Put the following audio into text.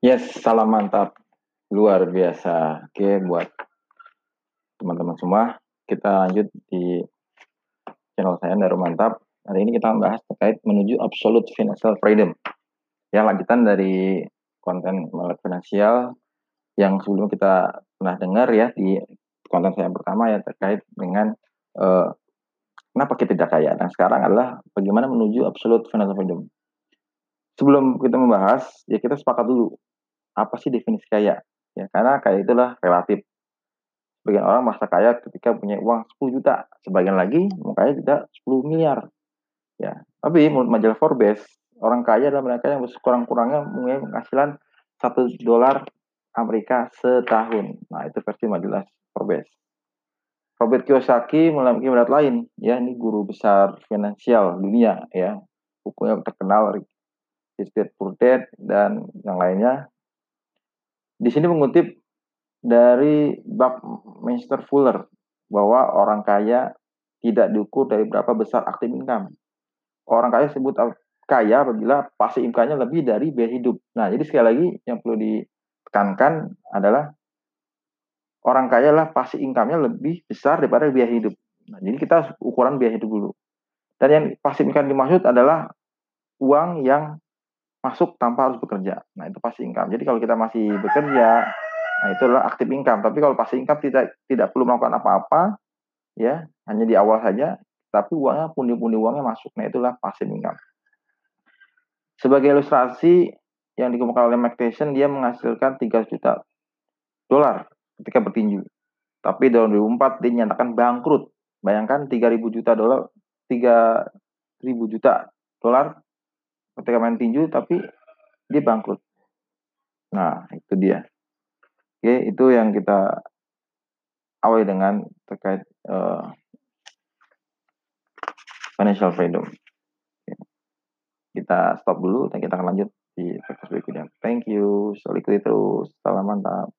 Yes, salam mantap. Luar biasa. Oke, buat teman-teman semua, kita lanjut di channel saya Daru Mantap. Hari ini kita membahas terkait menuju absolute financial freedom. Yang lanjutan dari konten melek finansial yang sebelumnya kita pernah dengar ya di konten saya yang pertama ya terkait dengan uh, kenapa kita tidak kaya. Nah sekarang adalah bagaimana menuju absolute financial freedom. Sebelum kita membahas, ya kita sepakat dulu apa sih definisi kaya? Ya, karena kaya itulah relatif. Sebagian orang merasa kaya ketika punya uang 10 juta, sebagian lagi kaya tidak 10 miliar. Ya, tapi menurut majalah Forbes, orang kaya adalah mereka yang kurang-kurangnya punya penghasilan 1 dolar Amerika setahun. Nah, itu versi majalah Forbes. Robert Kiyosaki memiliki berat lain, ya ini guru besar finansial dunia, ya bukunya terkenal Rich Dad dan yang lainnya di sini mengutip dari Buckminster Fuller bahwa orang kaya tidak diukur dari berapa besar aktif income. Orang kaya sebut kaya apabila pasti income-nya lebih dari biaya hidup. Nah, jadi sekali lagi yang perlu ditekankan adalah orang kaya lah pasti income-nya lebih besar daripada biaya hidup. Nah, jadi kita ukuran biaya hidup dulu. Dan yang pasti income dimaksud adalah uang yang masuk tanpa harus bekerja. Nah, itu pasti income. Jadi kalau kita masih bekerja, nah itu adalah aktif income. Tapi kalau pasti income tidak tidak perlu melakukan apa-apa, ya, hanya di awal saja, tapi uangnya pundi-pundi uangnya masuk. Nah, itulah pasti income. Sebagai ilustrasi yang dikemukakan oleh Mike dia menghasilkan 3 juta dolar ketika bertinju. Tapi tahun 2004 dia nyatakan bangkrut. Bayangkan 3.000 juta dolar, 3.000 juta dolar ketika main tinju tapi dia bangkrut. Nah, itu dia. Oke, itu yang kita awali dengan terkait uh, financial freedom. Oke. Kita stop dulu dan kita akan lanjut di podcast berikutnya. Thank you. Selalu terus. Salam mantap.